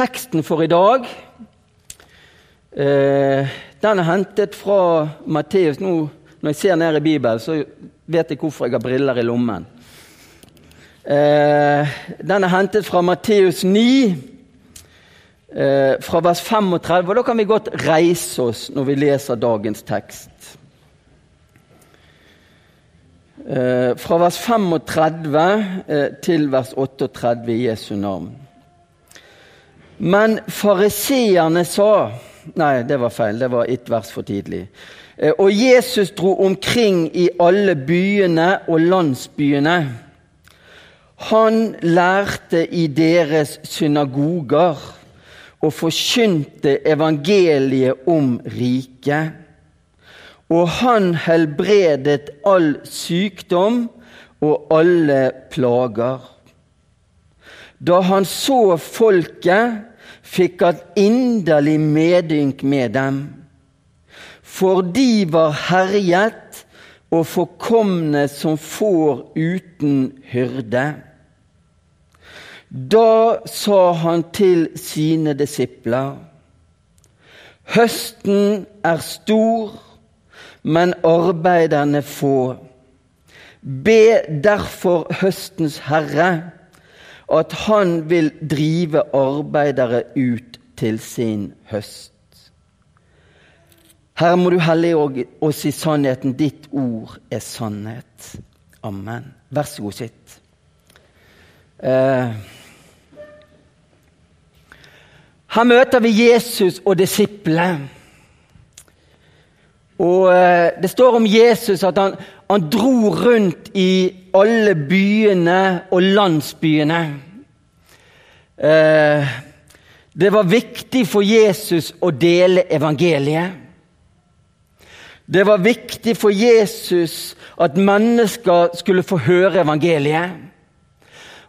Teksten for i dag eh, den er hentet fra Matteus. Nå, når jeg ser ned i Bibelen, så vet jeg hvorfor jeg har briller i lommen. Eh, den er hentet fra Matteus 9, eh, fra vers 35. Og da kan vi godt reise oss når vi leser dagens tekst. Fra vers 35 eh, til vers 38 i Jesu navn. Men fariseerne sa Nei, det var feil. Det var ett vers for tidlig. Eh, og Jesus dro omkring i alle byene og landsbyene. Han lærte i deres synagoger og forkynte evangeliet om riket. Og han helbredet all sykdom og alle plager. Da han så folket, fikk han inderlig medynk med dem, for de var herjet og forkomne som får uten hyrde. Da sa han til sine disipler.: Høsten er stor, men arbeiderne få. Be derfor høstens herre at han vil drive arbeidere ut til sin høst. Herre, må du hellige oss i sannheten. Ditt ord er sannhet. Amen. Vær så god, sitt. Eh. Her møter vi Jesus og disiplene. Og eh, Det står om Jesus at han, han, dro rundt i alle byene og landsbyene. Eh, det var viktig for Jesus å dele evangeliet. Det var viktig for Jesus at mennesker skulle få høre evangeliet.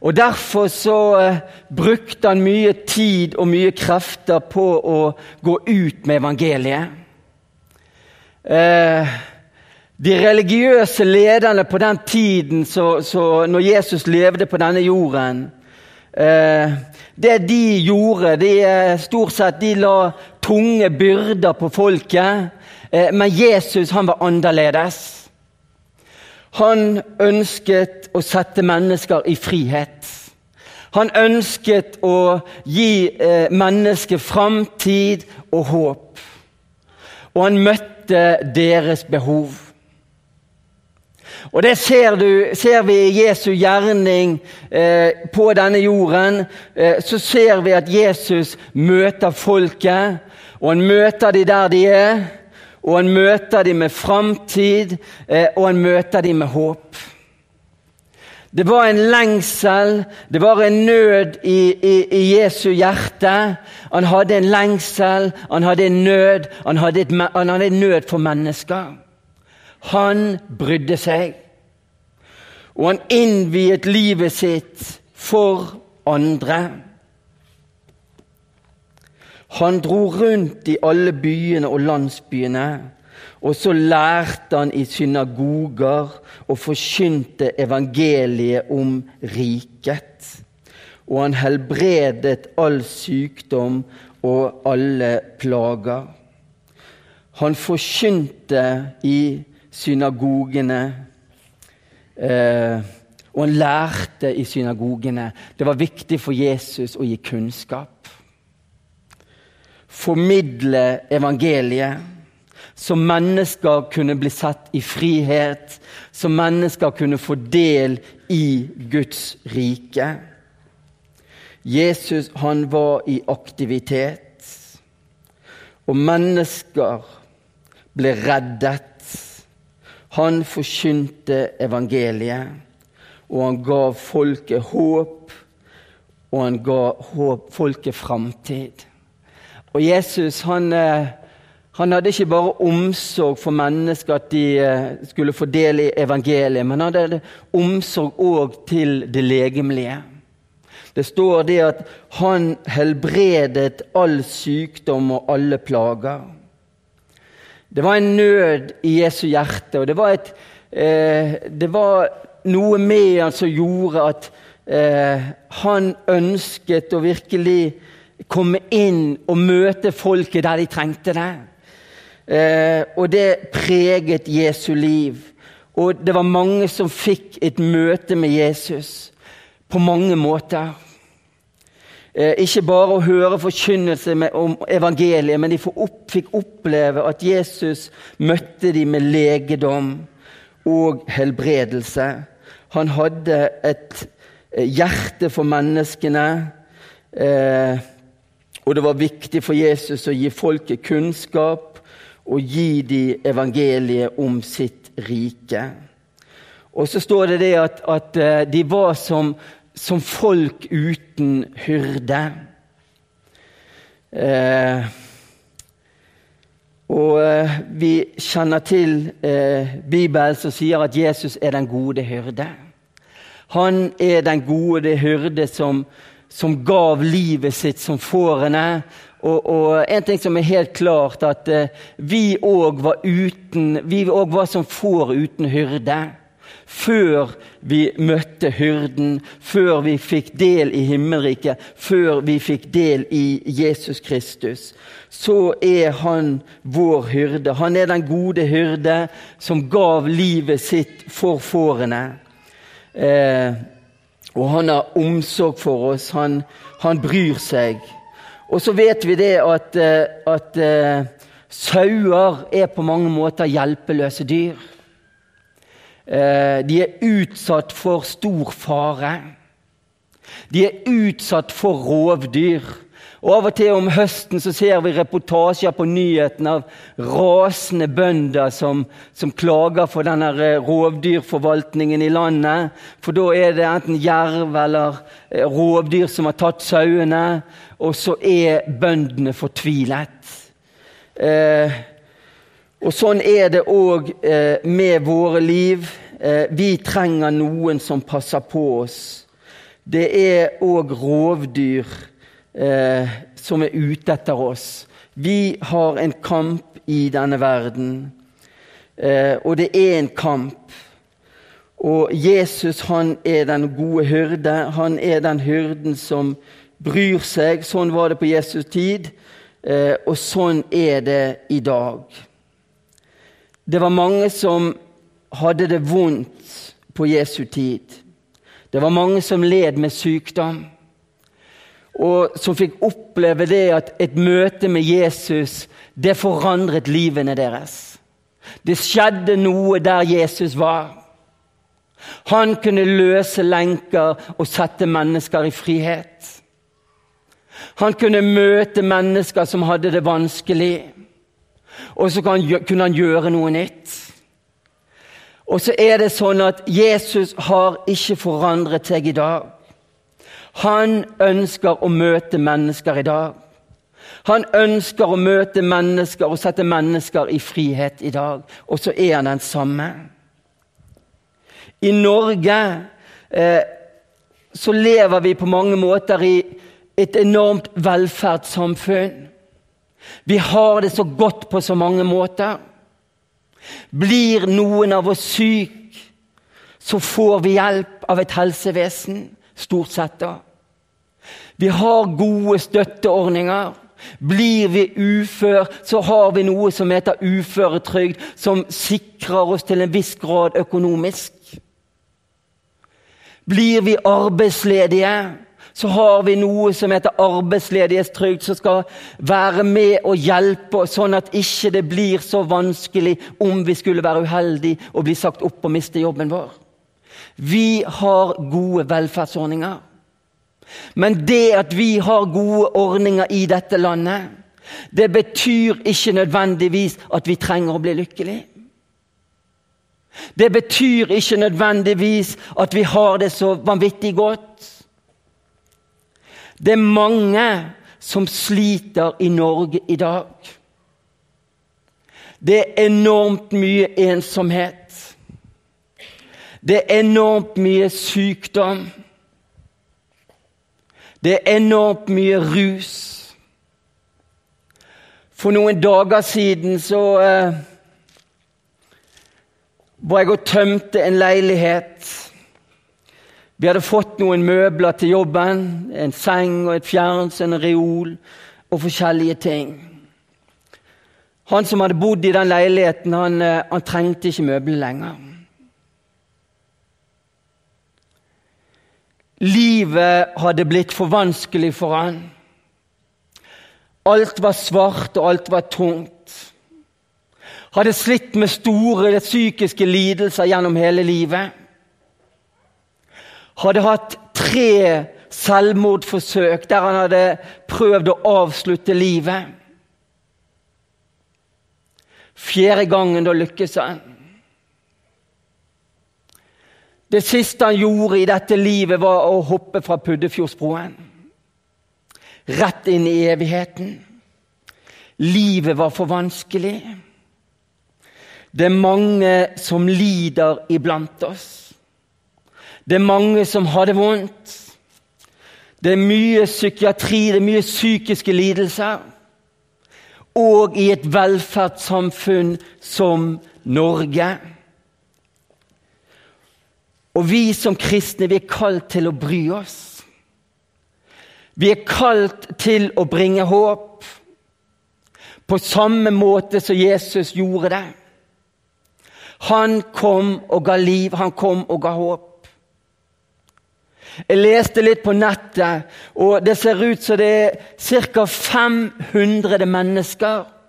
Og Derfor så eh, brukte han mye tid og mye krefter på å gå ut med evangeliet. Eh, de religiøse lederne på den tiden, så, så når Jesus levde på denne jorden eh, Det de gjorde, de eh, stort sett de la tunge byrder på folket. Eh, men Jesus han var annerledes. Han ønsket å sette mennesker i frihet. Han ønsket å gi eh, mennesker framtid og håp. Og han møtte møtte deres behov. Og Det ser, du, ser vi i Jesu gjerning eh, på denne jorden. Eh, så ser vi at Jesus møter folket, og han møter dem der de er. Og han møter dem med framtid, eh, og han møter dem med håp. Det var en lengsel, det var en nød i, i, i, Jesu hjerte. Han hadde en lengsel, han hadde en nød, han hadde, et, han hadde en nød for mennesker. Han brydde seg, og han innviet livet sitt for andre. Han dro rundt i alle byene og landsbyene og så lærte han i synagoger og forkynte evangeliet om riket. Og han helbredet all sykdom og alle plager. Han forkynte i synagogene, eh, og han lærte i synagogene. Det var viktig for Jesus å gi kunnskap. Formidle evangeliet så mennesker kunne bli satt i frihet, så mennesker kunne få del i Guds rike. Jesus han var i aktivitet, og mennesker ble reddet. Han forkynte evangeliet, og han ga folket håp, og han ga folket framtid. Og Jesus han eh, han hadde ikke bare omsorg for mennesker, at de eh, skulle få del i evangeliet, men han hadde omsorg òg til det legemlige. Det står det at han helbredet all sykdom og alle plager. Det var en nød i Jesu hjerte, og det var, et, eh, det var noe med han som gjorde at eh, han ønsket å virkelig komme inn og møte folket der de trengte det. Eh, og det preget Jesu liv. Og det var mange som fikk et møte med Jesus på mange måter. Eh, ikke bare å høre forkynnelse om evangeliet, men de fikk oppleve at Jesus møtte dem med legedom og helbredelse. Han hadde et eh, hjerte for menneskene. Og det var viktig for Jesus å gi folket kunnskap og gi dem evangeliet om sitt rike. Og så står det det at, at de var som som folk uten hyrde. Eh, og eh, vi kjenner til eh, Bibelen som sier at Jesus er den gode hyrde. Han er den gode hyrde som, som gav livet sitt som fårene. Og, og, en ting som er helt klart, at eh, vi òg var uten Vi òg var som får uten hyrde før vi møtte hyrden, før vi fikk del i himmelriket, før vi fikk del i Jesus Kristus. Så er han vår hyrde. Han er den gode hyrde som gav livet sitt for fårene. Eh, og han har omsorg for oss. Han, han, bryr seg. Og så vet vi det at, eh, at uh, sauer er på mange måter hjelpeløse dyr. Eh, de er utsatt for stor fare. De er utsatt for rovdyr. Og Av og til om høsten så ser vi reportasjer på nyhetene av rasende bønder som, som klager for denne eh, rovdyrforvaltningen i landet. For da er det enten jerv eller eh, rovdyr som har tatt sauene, og så er bøndene fortvilet. Eh, og Sånn er det òg eh, med våre liv. Eh, vi trenger noen som passer på oss. Det er òg rovdyr eh, som er ute etter oss. Vi har en kamp i denne verden, eh, og det er en kamp. Og Jesus han er den gode hyrde. Han er den hyrden som bryr seg. Sånn var det på Jesus tid, eh, og sånn er det i dag. Det var mange som hadde det vondt på Jesu tid. Det var mange som led med sykdom, og som fikk oppleve det at et møte med Jesus det forandret livene deres. Det skjedde noe der Jesus var. Han kunne løse lenker og sette mennesker i frihet. Han kunne møte mennesker som hadde det vanskelig og så kunne han gjøre noe nytt. Og så er det sånn at Jesus har ikke forandret seg i dag. Han ønsker å møte mennesker i dag. Han ønsker å møte mennesker og sette mennesker i frihet i dag. Og så er han den samme. I Norge eh, så lever vi på mange måter i et enormt velferdssamfunn. Vi har det så godt på så mange måter. Blir noen av oss syk, så får vi hjelp av et helsevesen. Stort sett, da. Vi har gode støtteordninger. Blir vi ufør, så har vi noe som heter uføretrygd, som sikrer oss til en viss grad økonomisk. Blir vi arbeidsledige, så har vi noe som heter arbeidsledighetstrygd, som skal være med og hjelpe, sånn at ikke det blir så vanskelig om vi skulle være uheldige og bli sagt opp og miste jobben vår. Vi har gode velferdsordninger. Men det at vi har gode ordninger i dette landet, det betyr ikke nødvendigvis at vi trenger å bli lykkelige. Det betyr ikke nødvendigvis at vi har det så vanvittig godt. Det er mange som sliter i Norge i dag. Det er enormt mye ensomhet. Det er enormt mye sykdom. Det er enormt mye rus. For noen dager siden så eh, var jeg og tømte en leilighet. Vi hadde fått noen møbler til jobben. En seng og et fjernsyn, en reol og forskjellige ting. Han som hadde bodd i den leiligheten, han, eh, han trengte ikke møblene lenger. Livet hadde blitt for vanskelig for han. Alt var svart, og alt var tungt. Hadde slitt med store psykiske lidelser gjennom hele livet. Hadde hatt tre selvmordsforsøk der han hadde prøvd å avslutte livet. Fjerde gangen da lykkes han. Det siste han gjorde i dette livet, var å hoppe fra Puddefjordsbroen. Rett inn i evigheten. Livet var for vanskelig. Det er mange som lider iblant oss. Det er mange som har det vondt. Det er mye psykiatri, det er mye psykiske lidelser og i et velferdssamfunn som Norge. Og vi som kristne vi er kalt til å bry oss. Vi er kalt til å bringe håp, på samme måte som Jesus gjorde det. Han kom og ga liv, han kom og ga håp. Jeg leste litt på nettet, og det ser ut som det er ca. 500 mennesker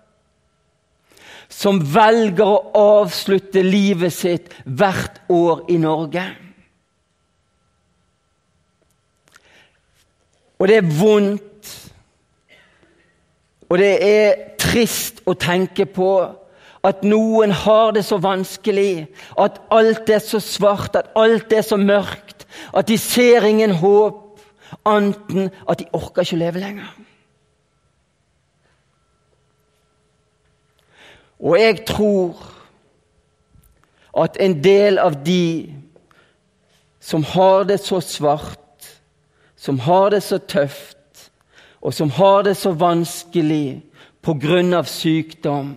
som velger å avslutte livet sitt hvert år i Norge. Og det er vondt, og det er trist å tenke på at noen har det så vanskelig, at alt er så svart, at alt er så mørkt, at de ser ingen håp, anten at de orker ikke å leve lenger. Og jeg tror at en del av de som har det så svart, som har det så tøft, og som har det så vanskelig av sykdom,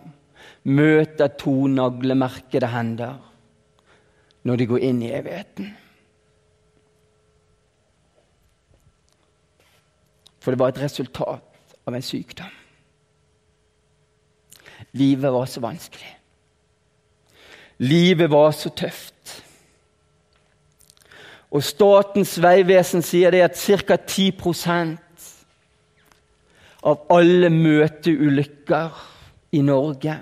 møter to naglemerkede hender når de går inn i evigheten. For det var et resultat av en sykdom. Livet var så vanskelig. Livet var så tøft. Og Statens vegvesen sier det at ca. 10 av alle møteulykker i Norge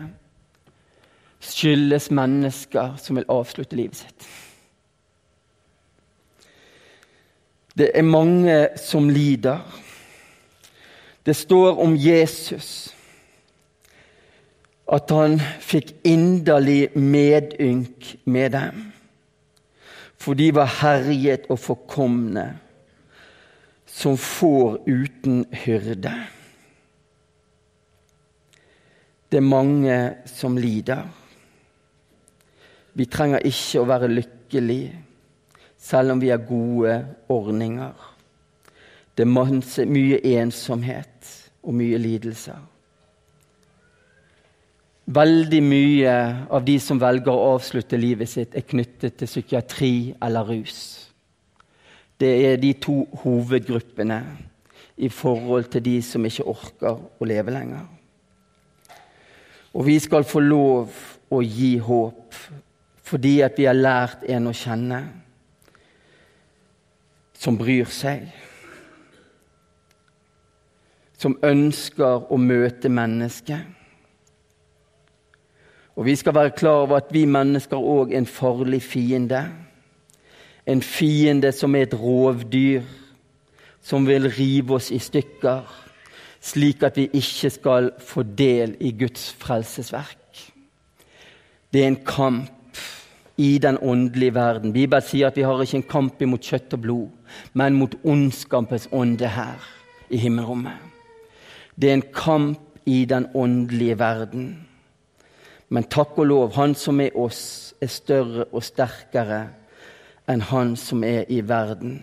skyldes mennesker som vil avslutte livet sitt. Det er mange som lider. Det står om Jesus at han fikk inderlig medynk med dem, for de var herjet og forkomne, som får uten hyrde. Det er mange som lider. Vi trenger ikke å være lykkelige selv om vi har gode ordninger. Det er mye ensomhet og mye lidelser. Veldig mye av de som velger å avslutte livet sitt, er knyttet til psykiatri eller rus. Det er de to hovedgruppene i forhold til de som ikke orker å leve lenger. Og vi skal få lov å gi håp fordi at vi har lært en å kjenne som bryr seg. Som ønsker å møte mennesket. Og vi skal være klar over at vi mennesker òg er en farlig fiende. En fiende som er et rovdyr, som vil rive oss i stykker, slik at vi ikke skal få del i Guds frelsesverk. Det er en kamp i den åndelige verden. Bibelen sier at vi har ikke en kamp imot kjøtt og blod, men mot ondskapens ånde her i himmelrommet. Det er en kamp i den åndelige verden. Men takk og lov, han som er oss, er større og sterkere enn han som er i verden.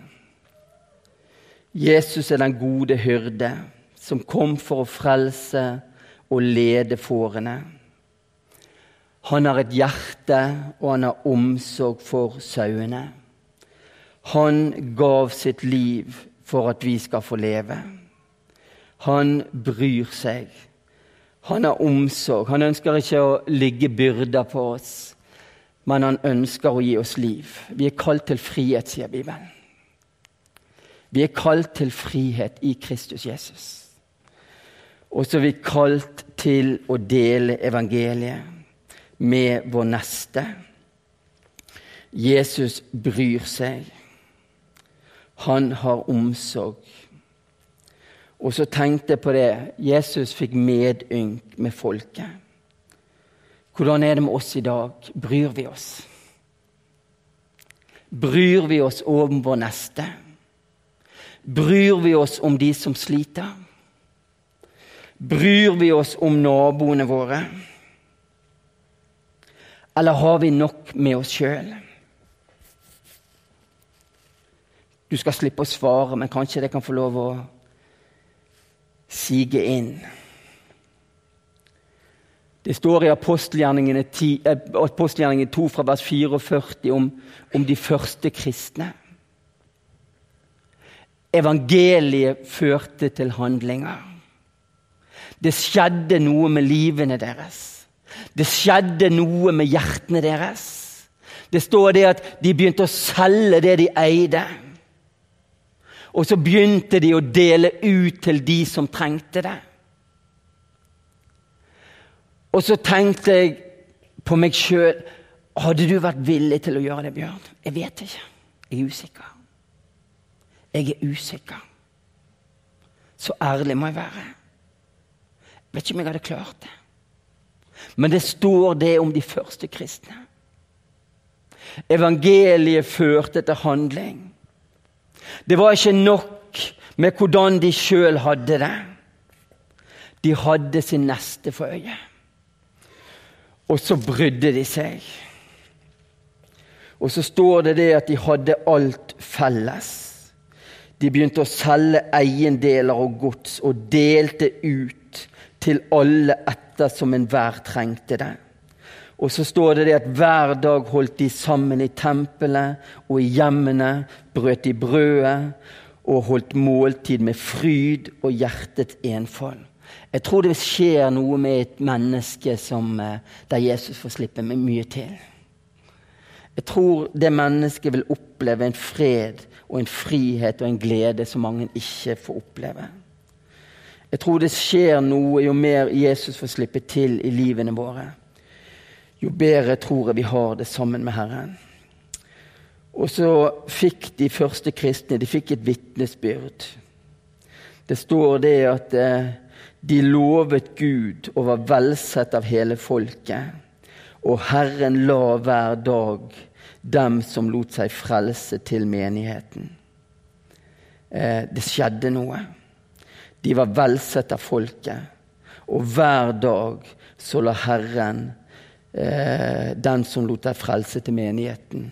Jesus er den gode hyrde som kom for å frelse og lede fårene. Han har et hjerte, og han har omsorg for sauene. Han gav sitt liv for at vi skal få leve. Han bryr seg. Han har omsorg. Han ønsker ikke å ligge byrder på oss, men han ønsker å gi oss liv. Vi er kalt til frihet, sier Bibelen. Vi er kalt til frihet i Kristus Jesus. Og så er vi kalt til å dele evangeliet med vår neste. Jesus bryr seg. Han har omsorg. Og så tenkte jeg på det. Jesus fikk medynk med folket. Hvordan er det med oss i dag? Bryr vi oss? Bryr vi oss om vår neste? Bryr vi oss om de som sliter? Bryr vi oss om naboene våre? Eller har vi nok med oss sjøl? Du skal slippe å svare, men kanskje det kan få lov å sige inn. Det står i apostelgjerningene 2 fra vers 44 om, om de første kristne. Evangeliet førte til handlinger. Det skjedde noe med livene deres. Det skjedde noe med hjertene deres. Det står det at de begynte å selge det de eide. Og så begynte de å dele ut til de som trengte det. Og så tenkte jeg på meg sjøl Hadde du vært villig til å gjøre det, Bjørn? Jeg vet ikke. Jeg er usikker. Jeg er usikker. Så ærlig må jeg være. Jeg Vet ikke om jeg hadde klart det. Men det står det om de første kristne. Evangeliet førte til handling. Det var ikke nok med hvordan de sjøl hadde det. De hadde sin neste for øye. Og så brydde de seg. Og så står det det at de hadde alt felles. De begynte å selge eiendeler og gods og delte ut til alle etter som enhver trengte det. Og så står det, det at hver dag holdt de sammen i tempelet og i hjemmene, brøt de brødet og holdt måltid med fryd og hjertets enfold. Jeg tror det skjer noe med et menneske som, eh, der Jesus får slippe med mye til. Jeg tror det mennesket vil oppleve en fred og en frihet og en glede som mange ikke får oppleve. Jeg tror det skjer noe jo mer Jesus får slippe til i livene våre. Jo bedre tror jeg vi har det sammen med Herren. Og så fikk de første kristne de fikk et vitnesbyrd. Det står det at eh, de lovet Gud og var velsett av hele folket. Og Herren la hver dag dem som lot seg frelse, til menigheten. Eh, det skjedde noe. De var velsett av folket. Og hver dag så la Herren eh, den som lot deg frelse, til menigheten.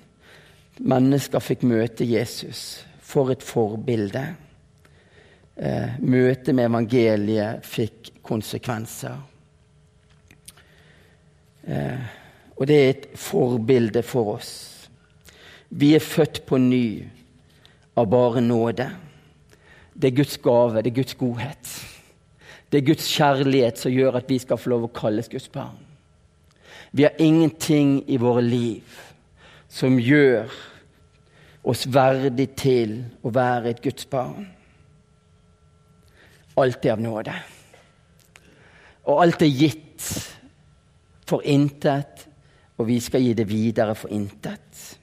Mennesker fikk møte Jesus. For et forbilde. Eh, møtet med evangeliet fikk konsekvenser. Eh, og det er et forbilde for oss. Vi er født på ny av bare nåde. Det er Guds gave, det er Guds godhet. Det er Guds kjærlighet som gjør at vi skal få lov å kalles Guds barn. Vi har ingenting i våre liv som gjør oss verdig til å være et Guds barn. Alt er av nåde. Og alt er gitt for intet, og vi skal gi det videre for intet.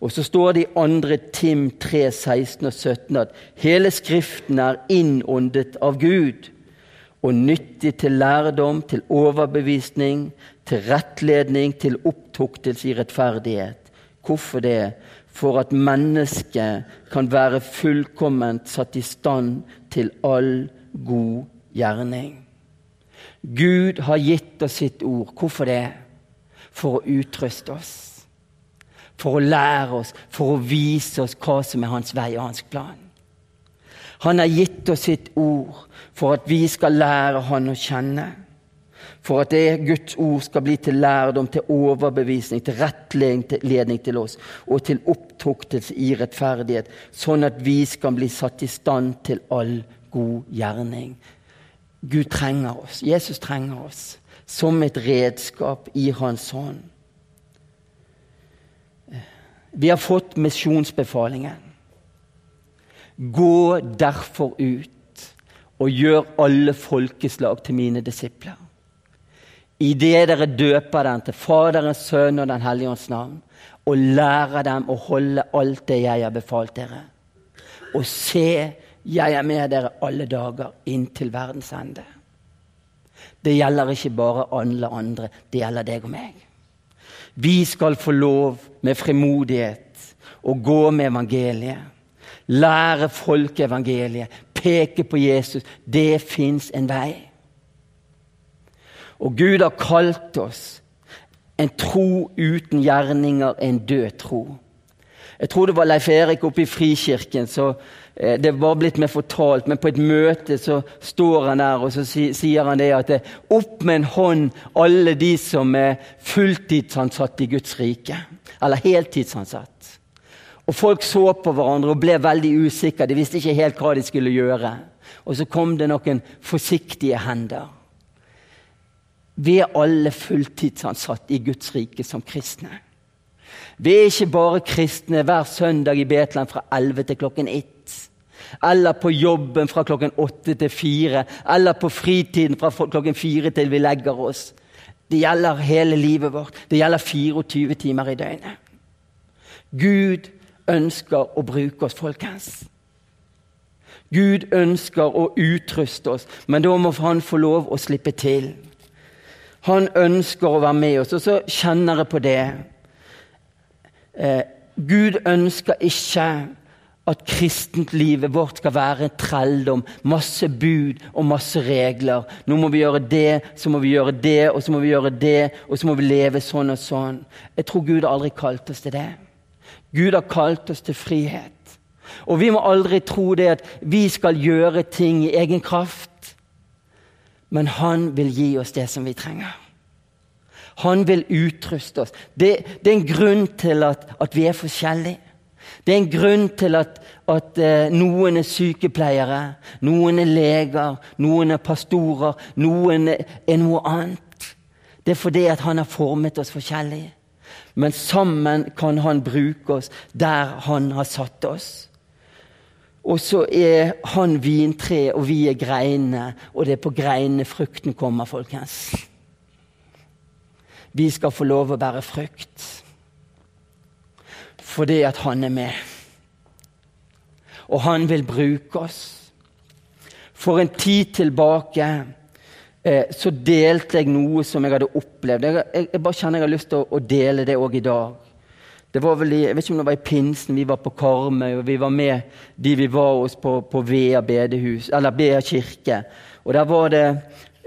Og så står det i 2. Tim 3, 16 og 17 at hele Skriften er innåndet av Gud og nyttig til lærdom, til overbevisning, til rettledning, til opptuktelse i rettferdighet. Hvorfor det? For at mennesket kan være fullkomment satt i stand til all god gjerning. Gud har gitt oss sitt ord. Hvorfor det? For å utruste oss for å lære oss, for å vise oss hva som er hans vei og hans plan. Han har gitt oss sitt ord for at vi skal lære han å kjenne. For at det Guds ord skal bli til lærdom, til overbevisning, til rettledning til oss og til opptuktelse i rettferdighet, sånn at vi skal bli satt i stand til all god gjerning. Gud trenger oss. Jesus trenger oss som et redskap i Hans hånd. Vi har fått misjonsbefalingen. Gå derfor ut og gjør alle folkeslag til mine disipler. Idet dere døper dem til Faderens, Sønn og Den hellige ånds navn, og lærer dem å holde alt det jeg har befalt dere. Og se, jeg er med dere alle dager inntil verdens ende. Det gjelder ikke bare alle andre, det gjelder deg og meg. Vi skal få lov med frimodighet å gå med evangeliet. Lære folk evangeliet, peke på Jesus. Det fins en vei. Og Gud har kalt oss en tro uten gjerninger, en død tro. Jeg tror det var Leif Erik oppe i Frikirken. så eh, Det var blitt meg fortalt, men på et møte så står han der og så sier han det at det, opp med en hånd alle de som er fulltidsansatt i Guds rike. Eller heltidsansatt. Og Folk så på hverandre og ble veldig usikre. De visste ikke helt hva de skulle gjøre. Og så kom det noen forsiktige hender. Vi er alle fulltidsansatt i Guds rike som kristne. Vi er ikke bare kristne hver søndag i Betlehem fra 11 til klokken 1. Eller på jobben fra klokken 8 til 4. Eller på fritiden fra klokken 4 til vi legger oss. Det gjelder hele livet vårt. Det gjelder 24 timer i døgnet. Gud ønsker å bruke oss, folkens. Gud ønsker å utruste oss, men da må han få lov å slippe til. Han ønsker å være med oss. Og så kjenner jeg på det. Eh, Gud ønsker ikke at kristentlivet vårt skal være en trelldom. Masse bud og masse regler. Nå må vi gjøre det, så må vi gjøre det, og så må vi gjøre det, og så må vi leve sånn og sånn. Jeg tror Gud aldri kalt oss til det. Gud har kalt oss til frihet. Og vi må aldri tro det at vi skal gjøre ting i egen kraft. Men han vil gi oss det som vi trenger. Han vil utruste oss. Det, det er en grunn til at, at, vi er forskjellige. Det er en grunn til at, at uh, noen er sykepleiere, noen er leger, noen er pastorer, noen er noe annet. Det er fordi at han har formet oss forskjellig. Men sammen kan han bruke oss der han har satt oss. Og så er han vintre, og vi er greinene. Og det er på greinene frukten kommer, folkens. Vi skal få lov å bære frukt fordi at han er med. Og han vil bruke oss. For en tid tilbake eh, så delte jeg noe som jeg hadde opplevd. Jeg, jeg, jeg bare kjenner jeg har lyst til å, å dele det òg i dag. Det var vel i, Jeg vet ikke om det var i pinsen, vi var på Karmøy, og vi var med de vi var hos på, på Vea bedehus, eller Vea kirke. Og der var det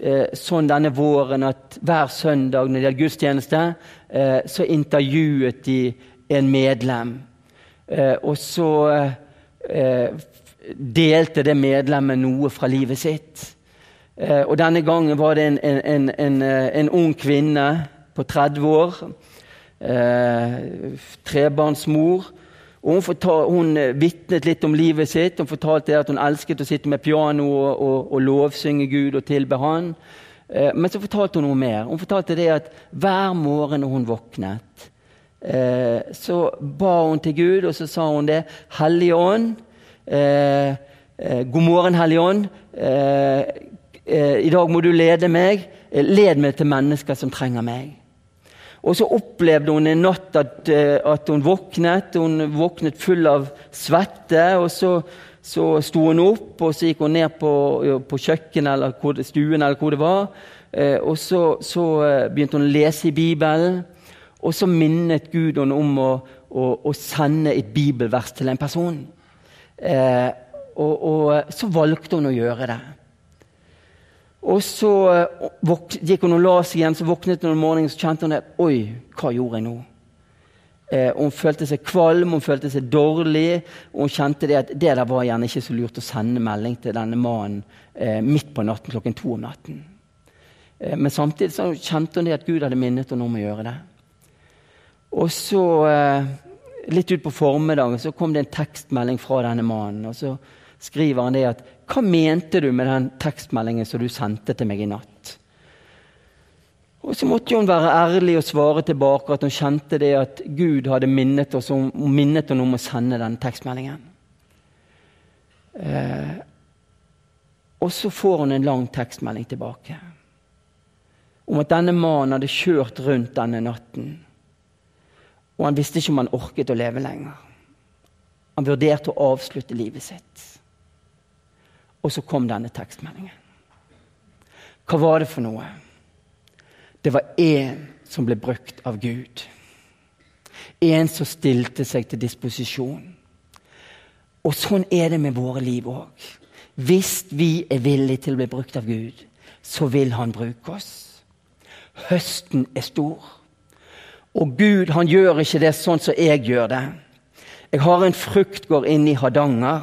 eh, sånn denne våren at hver søndag når det gjelder gudstjeneste, eh, så intervjuet de en medlem. Eh, og så eh, delte det medlemmet noe fra livet sitt. Eh, og denne gangen var det en, en, en, en ung kvinne på 30 år eh, trebarnsmor. Og hun, fortal, hun eh, vitnet litt om livet sitt. Hun fortalte at hun elsket å sitte med piano og, og, og lovsynge Gud og tilbe Han. Eh, men så fortalte hun noe mer. Hun fortalte det at hver morgen når hun våknet, eh, så ba hun til Gud, og så sa hun det. Hellige Ånd, eh, eh, god morgen, Hellige Ånd. I dag må du lede meg. Led meg til mennesker som trenger meg. Og så opplevde hun en natt at, eh, at, hun våknet. Hun våknet full av svette. og så, så sto hun opp og så gikk hun ned på, på kjøkkenet eller hvor, stuen eller hvor det var. Eh, og så, så, eh, begynte hun å lese i Bibelen. Og så minnet Gud henne om å, å, å, sende et bibelvers til en person. Eh, og, og så valgte hun å gjøre det. Og så uh, gikk hun og la seg igjen, så våknet hun om morgenen så kjente hun det. Oi, hva gjorde jeg nå? Eh, hun følte seg kvalm, hun følte seg dårlig. og Hun kjente det at det der var gjerne ikke så lurt å sende melding til denne mannen eh, midt på natten klokken to om natten. Eh, men samtidig så kjente hun det at Gud hadde minnet henne om å gjøre det. Og så, eh, litt utpå formiddagen, så kom det en tekstmelding fra denne mannen. Og så skriver han det at Hva mente du med den tekstmeldingen som du sendte til meg i natt? Og så måtte hun være ærlig og svare tilbake at hun kjente det at Gud hadde minnet, oss om, minnet henne om å sende den tekstmeldingen. Eh, og så får hun en lang tekstmelding tilbake om at denne mannen hadde kjørt rundt denne natten. Og han visste ikke om han orket å leve lenger. Han vurderte å avslutte livet sitt. Og så kom denne tekstmeldingen. Hva var det for noe? Det var én som ble brukt av Gud. En som stilte seg til disposisjon. Og sånn er det med våre liv òg. Hvis vi er villige til å bli brukt av Gud, så vil Han bruke oss. Høsten er stor. Og Gud han gjør ikke det sånn som jeg gjør det. Jeg har en fruktgård inne i Hardanger.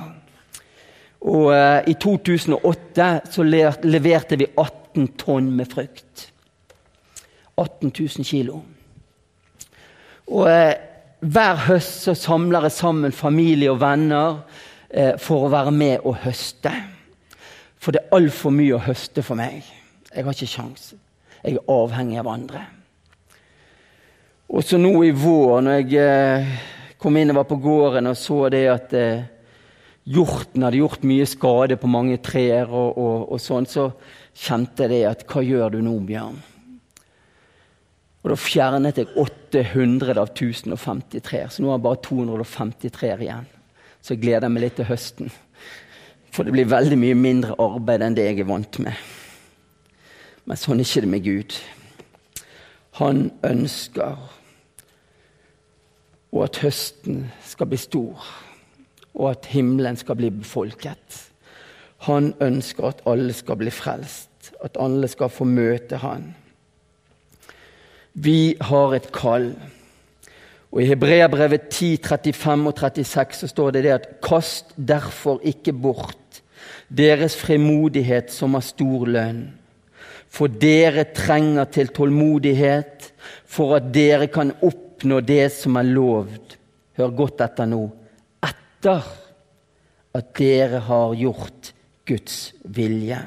Og uh, I 2008 så leverte vi 18 tonn med frukt. 18 000 kilo. Og uh, Hver høst så samler jeg sammen familie og venner uh, for å være med og høste. For det er altfor mye å høste for meg. Jeg har ikke sjanse. Jeg er avhengig av andre. Og så nå i vår, når jeg eh, kom inn og var på gården og så det at eh, hjorten hadde gjort mye skade på mange trær, og, og, og sånn, så kjente jeg det at Hva gjør du nå, Bjørn? Og Da fjernet jeg 800 av 1050 trær, så nå har jeg bare 250 trær igjen. Så jeg gleder meg litt til høsten. For det blir veldig mye mindre arbeid enn det jeg er vant med. Men sånn er ikke det med Gud. Han ønsker og at høsten skal bli stor, og at himmelen skal bli befolket. Han ønsker at alle skal bli frelst, at alle skal få møte Han. Vi har et kall. Og I Hebreabrevet 10, 35 og 36 så står det det at kast derfor ikke bort deres fremodighet som har stor lønn for dere trenger til tålmodighet for at dere kan oppnå det som er lovd. Hør godt etter nå. Etter at dere har gjort Guds vilje.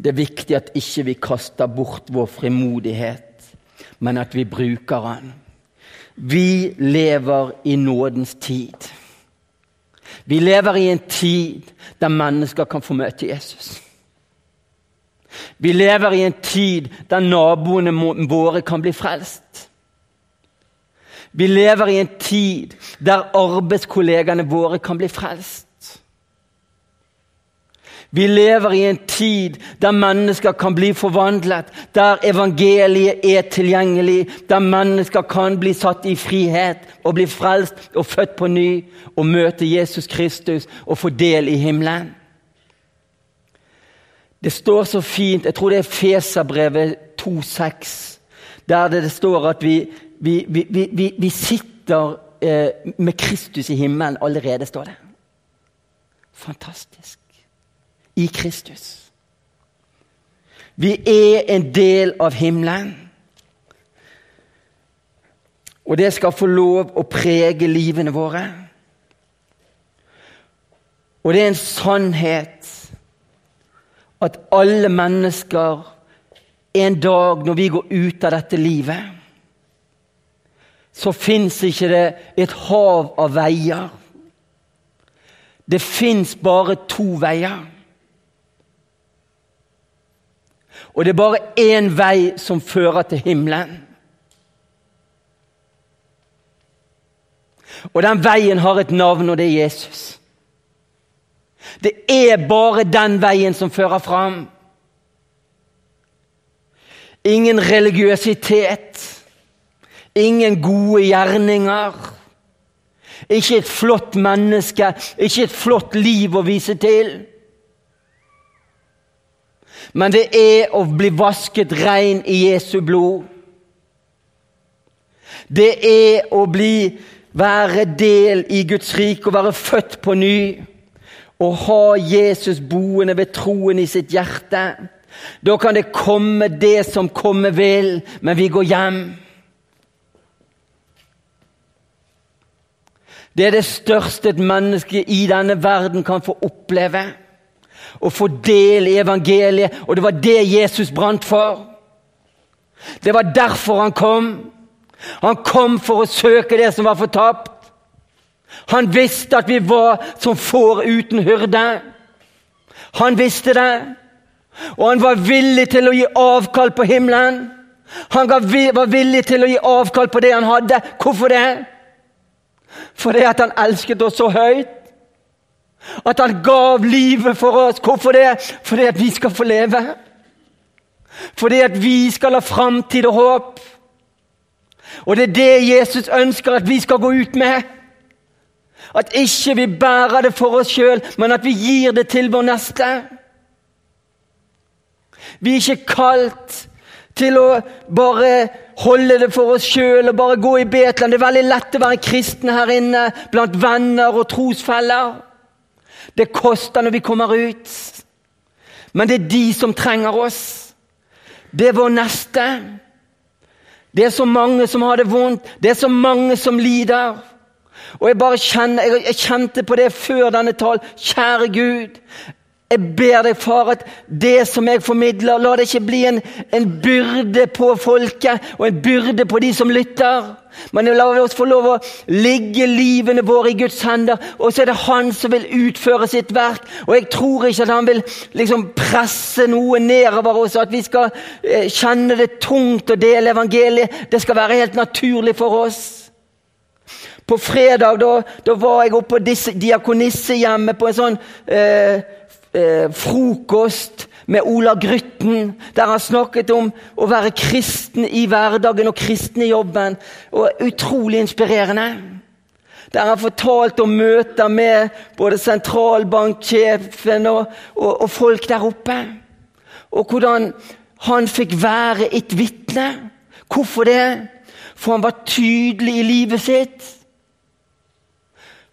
Det er viktig at ikke vi kaster bort vår frimodighet, men at vi bruker den. Vi lever i nådens tid. Vi lever i en tid der mennesker kan få møte Jesus. Vi lever i en tid der naboene våre kan bli frelst. Vi lever i en tid der arbeidskollegene våre kan bli frelst. Vi lever i en tid der mennesker kan bli forvandlet, der evangeliet er tilgjengelig, der mennesker kan bli satt i frihet og bli frelst og født på ny og møte Jesus Kristus og få del i himmelen. Det står så fint, jeg tror det er Feserbrevet 2,6, der det står at vi, vi, vi, vi sitter eh, med Kristus i himmelen allerede, står det. Fantastisk. I Kristus. Vi er en del av himmelen. Og det skal få lov å prege livene våre. Og det er en sannhet at alle mennesker en dag når vi går ut av dette livet, så fins ikke det et hav av veier. Det fins bare to veier. Og det er bare én vei som fører til himmelen. Og den veien har et navn, og det er Jesus. Det er bare den veien som fører fram. Ingen religiøsitet. Ingen gode gjerninger. Ikke et flott menneske, ikke et flott liv å vise til. Men det er å bli vasket rein i Jesu blod. Det er å bli, være del i Guds rike og være født på ny å ha Jesus boende ved troen i sitt hjerte. Da kan det komme det som komme vil, men vi går hjem. Det er det største et menneske i denne verden kan få oppleve. Å få del i evangeliet, og det var det Jesus brant for. Det var derfor han kom. Han kom for å søke det som var fortapt. Han visste at vi var som får uten hyrde. Han visste det, og han var villig til å gi avkall på himmelen. Han var villig til å gi avkall på det han hadde. Hvorfor det? Fordi at han elsket oss så høyt. At han gav livet for oss. Hvorfor det? Fordi at vi skal få leve. Fordi at vi skal ha framtid og håp. Og det er det Jesus ønsker at vi skal gå ut med. At ikke vi bærer det for oss sjøl, men at vi gir det til vår neste. Vi er ikke kalt til å bare holde det for oss sjøl og bare gå i Betlehem. Det er veldig lett å være kristen her inne blant venner og trosfeller. Det koster når vi kommer ut. Men det er de som trenger oss. Det er vår neste. Det er så mange som har det vondt. Det er så mange som lider. Og jeg bare kjenner, jeg kjente på det før denne talen. Kjære Gud, jeg ber deg, far, at det som jeg formidler, la det ikke bli en, en, byrde på folket og en byrde på de som lytter. Men la oss få lov å ligge livene våre i Guds hender, og så er det Han som vil utføre sitt verk. Og jeg tror ikke at Han vil liksom presse noe nedover oss, at vi skal eh, kjenne det tungt å dele evangeliet. Det skal være helt naturlig for oss. På fredag da, da var jeg oppe på diakonissehjemmet på en sånn eh, eh, frokost med Ola Grytten, der han snakket om å være kristen i hverdagen og kristen i jobben. Og Utrolig inspirerende. Der han fortalte om møter med både sentralbanksjefen og, og, og folk der oppe. Og hvordan han fikk være et vitne. Hvorfor det? For han var tydelig i livet sitt.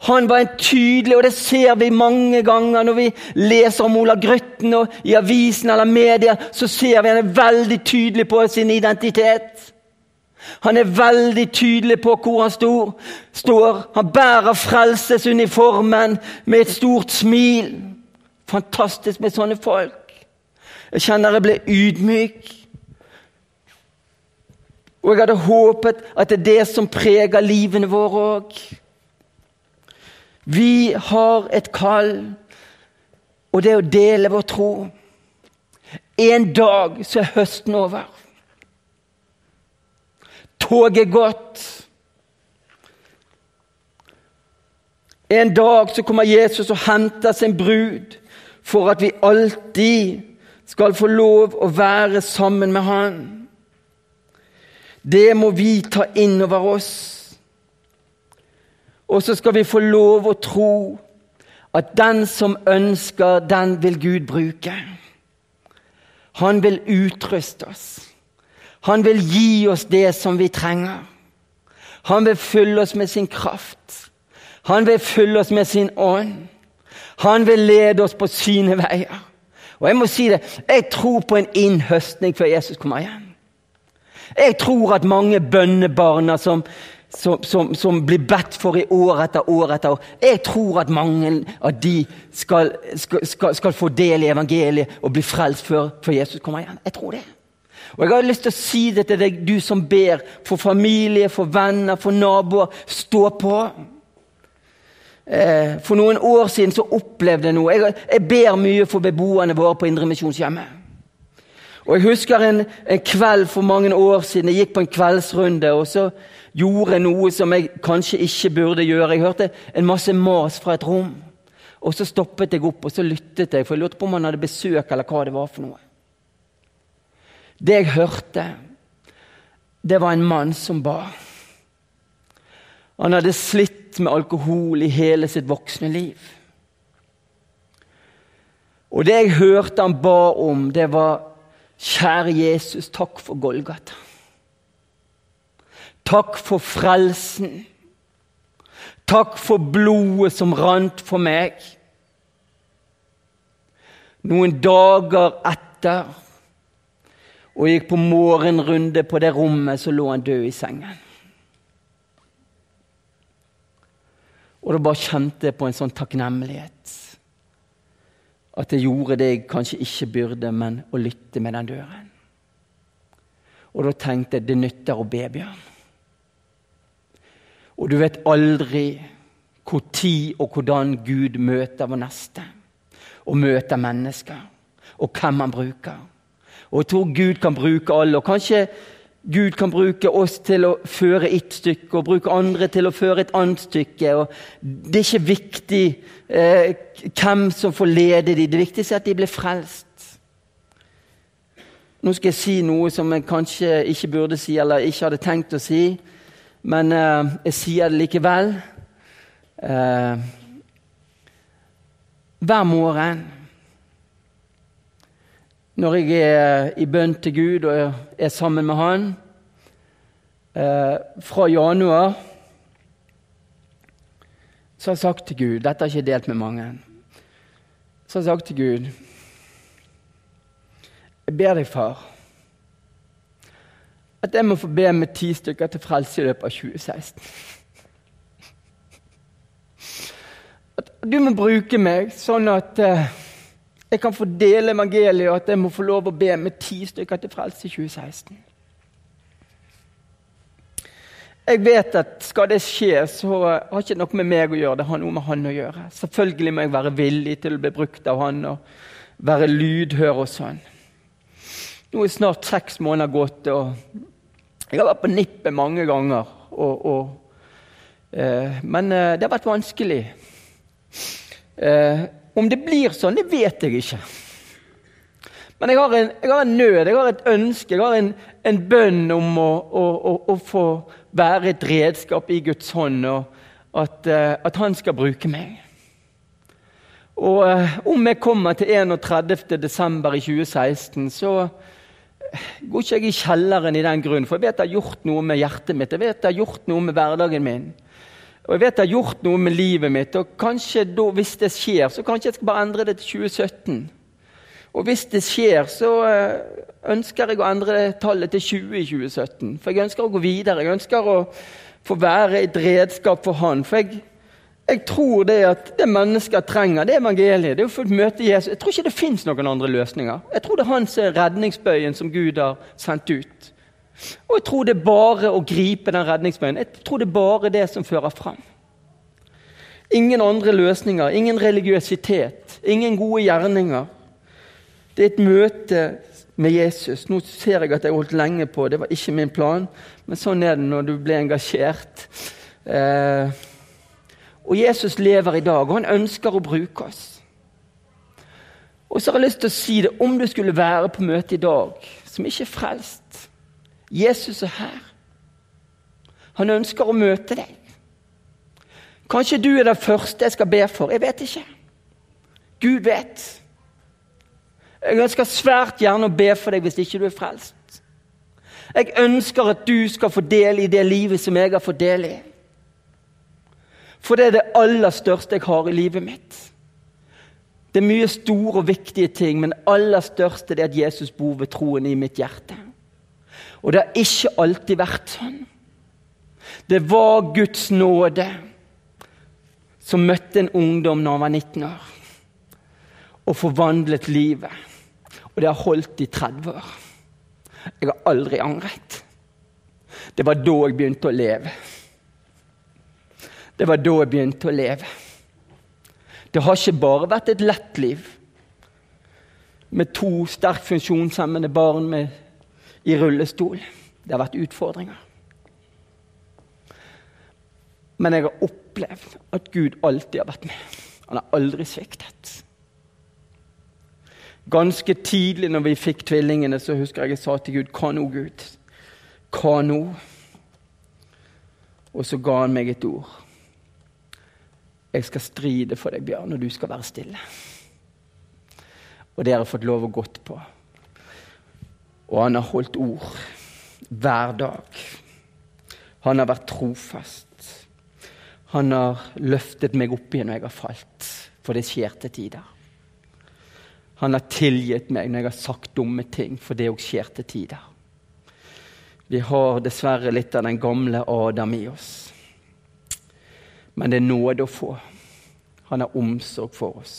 Han var en tydelig, og det ser vi mange ganger når vi leser om Ola Grøtten og i avisen eller media, så ser vi han er veldig tydelig på sin identitet. Han er veldig tydelig på hvor han står. står. Han bærer frelsesuniformen med et stort smil. Fantastisk med sånne folk. Jeg kjenner jeg ble ydmyk. Og jeg hadde håpet at det er det som preger livene våre òg. Vi har et kall, og det er å dele vår tro. En dag så er høsten over. Toget er gått. En dag så kommer Jesus og henter sin brud for at vi alltid skal få lov å være sammen med Han. Det må vi ta inn over oss. Og så skal vi få lov å tro at den som ønsker, den vil Gud bruke. Han vil utruste oss. Han vil gi oss det som vi trenger. Han vil fylle oss med sin kraft. Han vil fylle oss med sin ånd. Han vil lede oss på sine veier. Og Jeg må si det, jeg tror på en innhøstning før Jesus kommer igjen. Jeg tror at mange bønnebarna som som, som, som, blir bedt for i år etter år etter år. Jeg tror at mange av de skal, skal, skal, skal få del i evangeliet og bli frelst før, før, Jesus kommer igjen. Jeg tror det. Og Jeg har lyst til å si det til deg, du som ber for familie, for venner, for naboer. Stå på. Eh, for noen år siden så opplevde jeg noe. Jeg, jeg ber mye for beboerne våre på Indremisjonshjemmet. Og Jeg husker en, en kveld for mange år siden. Jeg gikk på en kveldsrunde. og så gjorde noe som jeg kanskje ikke burde gjøre. Jeg hørte en masse mas fra et rom. Og Så stoppet jeg opp og så lyttet jeg, for jeg lurte på om han hadde besøk. eller hva Det var for noe. Det jeg hørte, det var en mann som ba. Han hadde slitt med alkohol i hele sitt voksne liv. Og det jeg hørte han ba om, det var Kjære Jesus, takk for Golgata. Takk for frelsen. Takk for blodet som rant for meg. Noen dager etter og gikk på morgenrunde på det rommet, så lå han død i sengen. Og da bare kjente jeg på en sånn takknemlighet. At jeg gjorde det jeg kanskje ikke burde, men å lytte med den døren. Og da tenkte jeg det nytter å be, Bjørn. Og du vet aldri hvor tid og hvordan Gud møter vår neste. Og møter mennesker. Og hvem han bruker. Og jeg tror Gud kan bruke alle. Og kanskje Gud kan bruke oss til å føre ett stykke, og bruke andre til å føre et annet stykke. Og det er ikke viktig eh, hvem som får lede dem. Det viktigste er at de blir frelst. Nå skal jeg si noe som jeg kanskje ikke burde si, eller ikke hadde tenkt å si, men eh, jeg sier det likevel. Eh, hver morgen når jeg er i bønn til Gud og er sammen med Han eh, Fra januar så har jeg sagt til Gud Dette har jeg ikke delt med mange. Så har jeg sagt til Gud Jeg ber deg, far, at jeg må få be med ti stykker til frelse i løpet av 2016. At du må bruke meg sånn at uh, jeg kan få dele evangeliet, og at jeg må få lov å be med ti stykker til frelse i 2016. Jeg vet at skal det skje, så har ikke noe med meg å gjøre. Det har noe med han å gjøre. Selvfølgelig må jeg være villig til å bli brukt av han og være lydhør og sånn. Nå er snart seks måneder gått, og jeg har vært på nippet mange ganger. Og, og, eh, men eh, det har vært vanskelig. Eh, om det blir sånn, det vet jeg ikke. Men jeg har en, jeg har en nød, jeg har et ønske, jeg har en, en bønn om å, å, å, å, få være et redskap i Guds hånd, og at, uh, at Han skal bruke meg. Og uh, om jeg kommer til 31. desember i 2016, så går ikke jeg i kjelleren i den grunn, for jeg vet det har gjort noe med hjertet mitt, jeg vet det har gjort noe med hverdagen min. Og jeg vet det har gjort noe med livet mitt, og kanskje da, hvis det skjer, så kanskje jeg skal bare endre det til 2017. Og hvis det skjer, så eh, ønsker jeg å endre tallet til 20 i 2017. For jeg ønsker å gå videre. Jeg ønsker å få være et redskap for Han. For jeg, jeg tror det at det mennesker trenger, det er evangeliet. Det er å få møte Jesus. Jeg tror ikke det fins noen andre løsninger. Jeg tror det er hans redningsbøyen som Gud har sendt ut. Og jeg tror det er bare å gripe den redningsbøyen. Jeg tror det er bare det som fører fram. Ingen andre løsninger, ingen religiøsitet, ingen gode gjerninger. Det er et møte med Jesus. Nå ser jeg at jeg holdt lenge på, det var ikke min plan, men sånn er det når du blir engasjert. Eh, og Jesus lever i dag, og han ønsker å bruke oss. Og så har jeg lyst til å si det, om du skulle være på møte i dag som ikke er frelst, Jesus er her. Han ønsker å møte deg. Kanskje du er den første jeg skal be for. Jeg vet ikke. Gud vet. Jeg ønsker svært gjerne å be for deg hvis ikke du er frelst. Jeg ønsker at du skal få del i det livet som jeg har fått del i. For det er det aller største jeg har i livet mitt. Det er mye store og viktige ting, men det aller største er at Jesus bor ved troen i mitt hjerte. Og det har ikke alltid vært sånn. Det var Guds nåde som møtte en ungdom når han var 19 år, og forvandlet livet. Og det har holdt i 30 år. Jeg har aldri angret. Det var da jeg begynte å leve. Det var da jeg begynte å leve. Det har ikke bare vært et lett liv med to sterkt funksjonshemmede barn med i rullestol. Det har vært utfordringer. Men jeg har opplevd at Gud alltid har vært med. Han har aldri sviktet. Ganske tidlig når vi fikk tvillingene, så husker jeg jeg sa til Gud Hva nå, Gud? Hva nå? Og så ga han meg et ord. Jeg skal stride for deg, Bjørn, og du skal være stille. Og det har jeg fått lov å gått på. Og han har holdt ord hver dag. Han har vært trofast. Han har løftet meg opp igjen når jeg har falt, for det skjer til tider. Han har tilgitt meg når jeg har sagt dumme ting, for det òg skjer til tider. Vi har dessverre litt av den gamle Adam i oss. Men det er nåde å få. Han har omsorg for oss.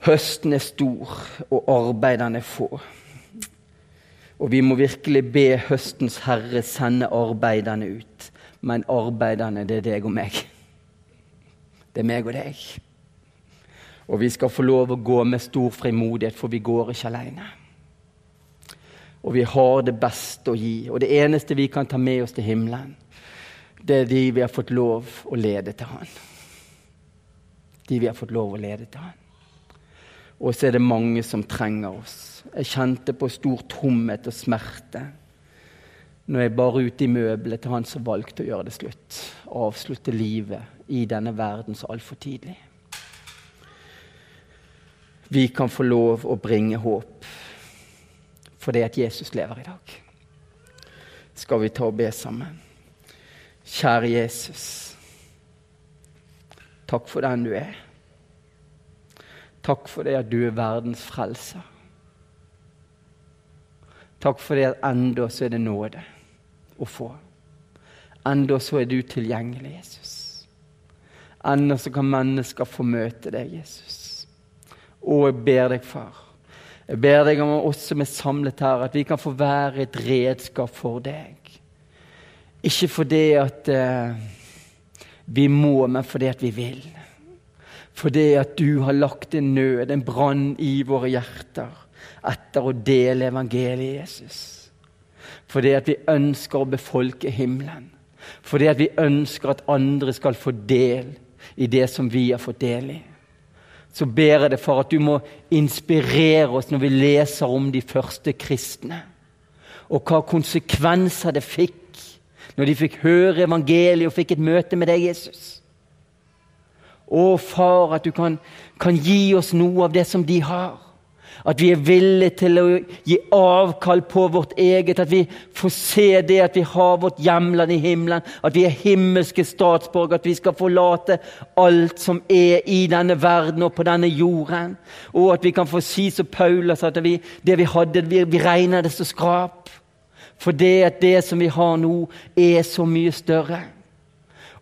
Høsten er stor, og arbeiderne er få. Og vi må virkelig be høstens herre sende arbeiderne ut. Men arbeiderne, det er deg og meg. Det er meg og deg. Og vi skal få lov å gå med stor frimodighet, for vi går ikke alene. Og vi har det beste å gi. Og det eneste vi kan ta med oss til himmelen, det er de vi har fått lov å lede til Han. De vi har fått lov å lede til Han. Og så er det mange som trenger oss. Jeg kjente på stor tomhet og smerte når jeg bar ut i møbelet til han som valgte å gjøre det slutt. Avslutte livet i denne verden så altfor tidlig vi kan få lov å bringe håp fordi at Jesus lever i dag. Skal vi ta og be sammen? Kjære Jesus. Takk for den du er. Takk for det at du er verdens frelser. Takk for det at enda så er det nåde å få. Enda så er du tilgjengelig, Jesus. Enda så kan mennesker få møte deg, Jesus. Og jeg ber deg, far, jeg ber deg om oss som er samlet her, at vi kan få være et redskap for deg. Ikke fordi at eh, vi må, men fordi at vi vil. Fordi at du har lagt en nød, en brann i våre hjerter etter å dele evangeliet, Jesus. Fordi at vi ønsker å befolke himmelen. Fordi at vi ønsker at andre skal få del i det som vi har fått del i så ber jeg deg for at du må inspirere oss når vi leser om de første kristne, og hva konsekvenser det fikk når de fikk høre evangeliet og fikk et møte med deg, Jesus. Å, far, at du kan, kan gi oss noe av det som de har. At vi er villige til å gi avkall på vårt eget. At vi får se det at vi har vårt hjemland i himmelen. At vi er himmelske statsborgere. At vi skal forlate alt som er i denne verden og på denne jorden. Og at vi kan få si som Paulus at vi, det vi hadde, vi, vi regner det som skrap. For det at det som vi har nå, er så mye større.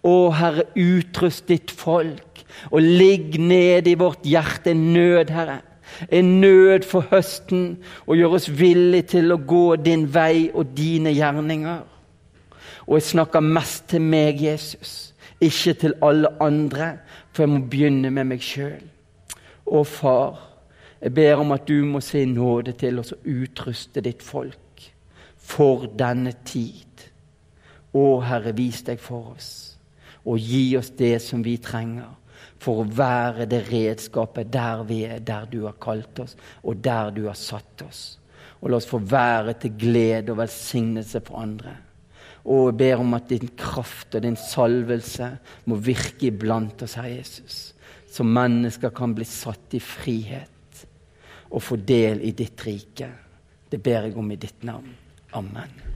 Å, Herre, utrust ditt folk, og ligg ned i vårt hjerte en nød, Herre en nød for høsten, og gjør oss villige til å gå din vei og dine gjerninger. Og jeg snakker mest til meg, Jesus, ikke til alle andre, for jeg må begynne med meg sjøl. Å, far, jeg ber om at du må se nåde til oss og utruste ditt folk for denne tid. Å, Herre, vis deg for oss, og gi oss det som vi trenger for å være det redskapet der vi er, der du har kalt oss, og der du har satt oss. Og la oss få være til glede og velsignelse for andre. Og jeg ber om at din kraft og din salvelse må virke iblant oss, Herre Jesus. Så mennesker kan bli satt i frihet og få del i ditt rike. Det ber jeg om i ditt navn. Amen.